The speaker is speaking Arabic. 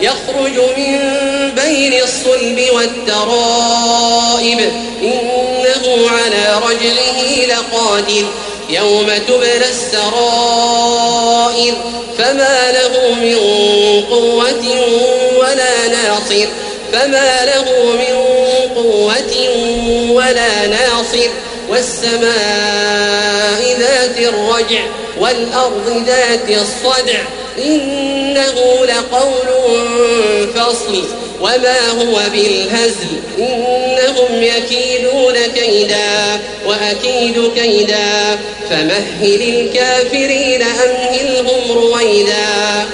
يخرج من بين الصلب والترائب. إنه على رجله لقادر يوم تبلى السرائر. فما له من قوة ولا ناصر. فما له من قوة ولا ناصر. والسماء ذات الرجع والأرض ذات الصدع. إنه لقول فصل وما هو بالهزل إنهم يكيدون كيدا وأكيد كيدا فمهل الكافرين أمهلهم رويدا